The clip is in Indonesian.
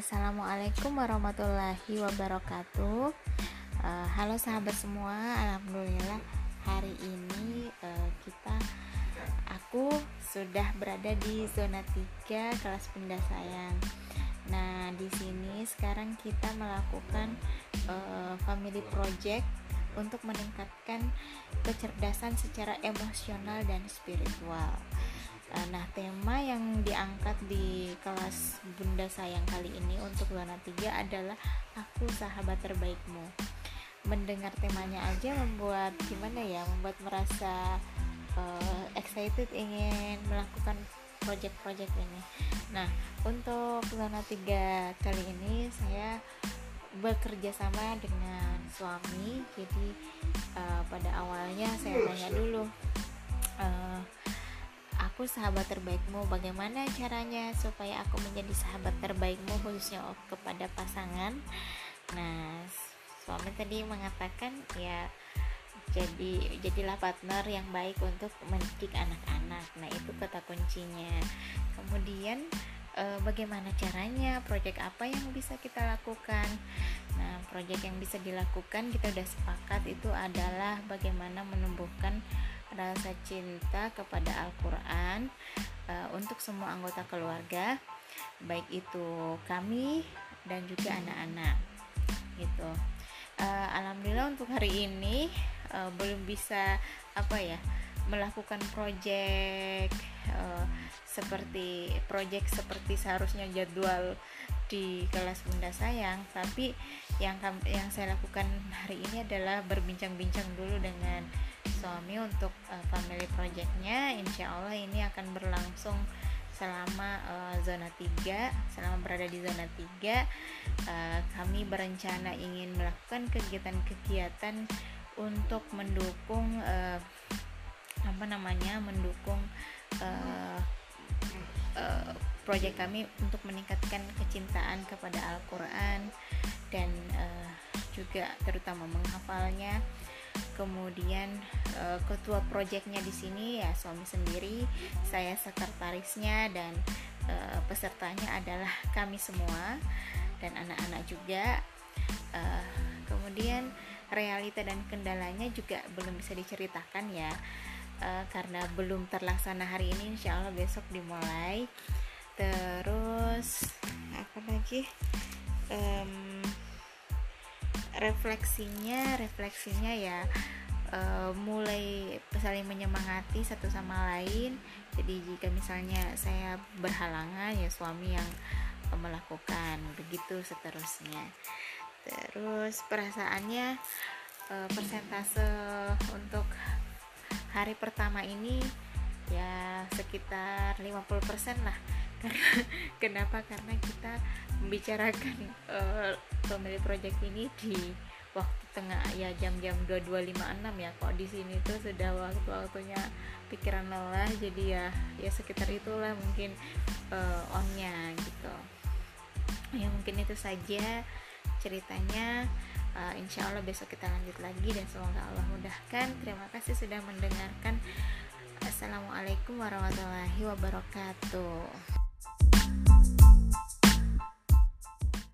Assalamualaikum warahmatullahi wabarakatuh. Uh, halo sahabat semua, alhamdulillah hari ini uh, kita aku sudah berada di zona 3 kelas sayang. Nah, di sini sekarang kita melakukan uh, family project untuk meningkatkan kecerdasan secara emosional dan spiritual. Eh, nah, tema yang diangkat di kelas Bunda Sayang kali ini untuk zona 3 adalah Aku Sahabat Terbaikmu. Mendengar temanya aja membuat gimana ya, membuat merasa uh, excited ingin melakukan project-project ini. Nah, untuk zona 3 kali ini saya bekerja sama dengan suami. Jadi uh, pada awalnya saya tanya dulu uh, aku sahabat terbaikmu. Bagaimana caranya supaya aku menjadi sahabat terbaikmu khususnya kepada pasangan? Nah suami tadi mengatakan ya jadi jadilah partner yang baik untuk mendidik anak-anak. Nah itu kata kuncinya. Kemudian e, bagaimana caranya proyek apa yang bisa kita lakukan nah proyek yang bisa dilakukan kita sudah sepakat itu adalah bagaimana menumbuhkan rasa cinta kepada Al-Quran uh, untuk semua anggota keluarga, baik itu kami dan juga anak-anak, gitu. Uh, Alhamdulillah untuk hari ini belum bisa apa ya melakukan proyek uh, seperti proyek seperti seharusnya jadwal di kelas Bunda Sayang, tapi yang yang saya lakukan hari ini adalah berbincang-bincang dulu dengan suami untuk uh, family projectnya. Insya Allah ini akan berlangsung selama uh, zona 3 selama berada di zona 3 uh, eh, kami berencana ingin melakukan kegiatan-kegiatan untuk mendukung uh, apa namanya mendukung uh, uh, proyek kami untuk meningkatkan kecintaan kepada Al-Quran dan uh, juga terutama menghafalnya. Kemudian uh, ketua proyeknya di sini ya suami sendiri saya sekretarisnya dan uh, pesertanya adalah kami semua dan anak-anak juga. Uh, kemudian realita dan kendalanya juga belum bisa diceritakan ya uh, karena belum terlaksana hari ini insya Allah besok dimulai. Terus apa lagi? Um, refleksinya refleksinya ya uh, mulai saling menyemangati satu sama lain. Jadi jika misalnya saya berhalangan ya suami yang melakukan begitu seterusnya. Terus perasaannya uh, persentase untuk hari pertama ini ya sekitar 50% lah. Karena kenapa? Karena kita membicarakan uh, family project ini di waktu tengah ya jam-jam 2256 ya. Kok di sini tuh sudah waktu-waktunya pikiran lelah jadi ya ya sekitar itulah mungkin uh, onnya gitu. Ya mungkin itu saja ceritanya uh, insya Allah besok kita lanjut lagi dan semoga Allah mudahkan. Terima kasih sudah mendengarkan. Assalamualaikum warahmatullahi wabarakatuh